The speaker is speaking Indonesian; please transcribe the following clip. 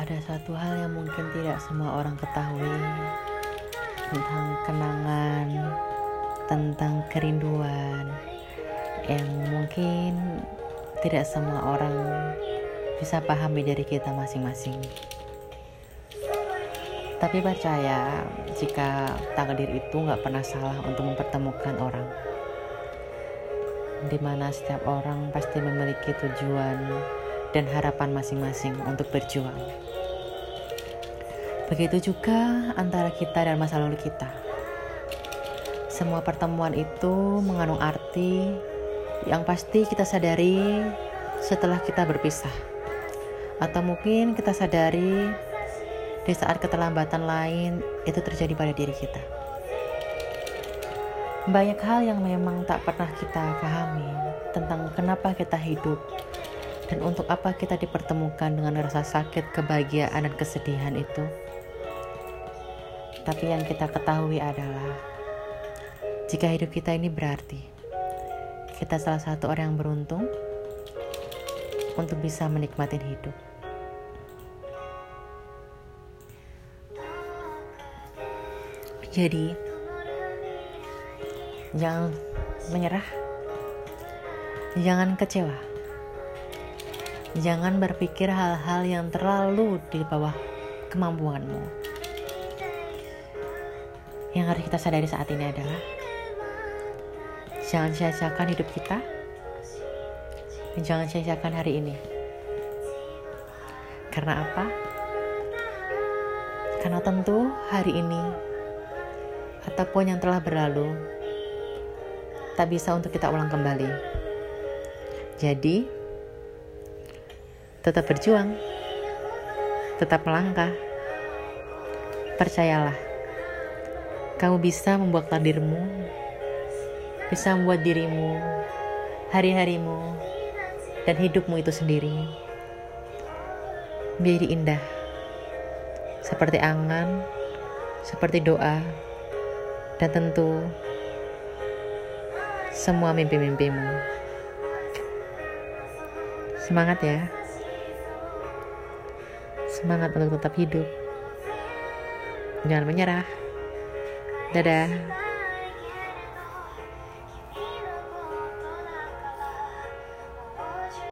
ada satu hal yang mungkin tidak semua orang ketahui tentang kenangan, tentang kerinduan yang mungkin tidak semua orang bisa pahami dari kita masing-masing. Tapi percaya jika takdir itu nggak pernah salah untuk mempertemukan orang. Di mana setiap orang pasti memiliki tujuan dan harapan masing-masing untuk berjuang. Begitu juga antara kita dan masa lalu kita. Semua pertemuan itu mengandung arti yang pasti kita sadari setelah kita berpisah. Atau mungkin kita sadari di saat keterlambatan lain itu terjadi pada diri kita. Banyak hal yang memang tak pernah kita pahami tentang kenapa kita hidup dan untuk apa kita dipertemukan dengan rasa sakit, kebahagiaan, dan kesedihan itu? Tapi yang kita ketahui adalah jika hidup kita ini berarti kita salah satu orang yang beruntung untuk bisa menikmati hidup. Jadi, jangan menyerah, jangan kecewa Jangan berpikir hal-hal yang terlalu di bawah kemampuanmu. Yang harus kita sadari saat ini adalah jangan sia-siakan hidup kita. Jangan sia-siakan hari ini. Karena apa? Karena tentu hari ini ataupun yang telah berlalu tak bisa untuk kita ulang kembali. Jadi, tetap berjuang, tetap melangkah. Percayalah, kamu bisa membuat takdirmu, bisa membuat dirimu, hari-harimu, dan hidupmu itu sendiri menjadi indah, seperti angan, seperti doa, dan tentu semua mimpi-mimpimu. Semangat ya! Semangat untuk tetap hidup. Jangan menyerah. Dadah.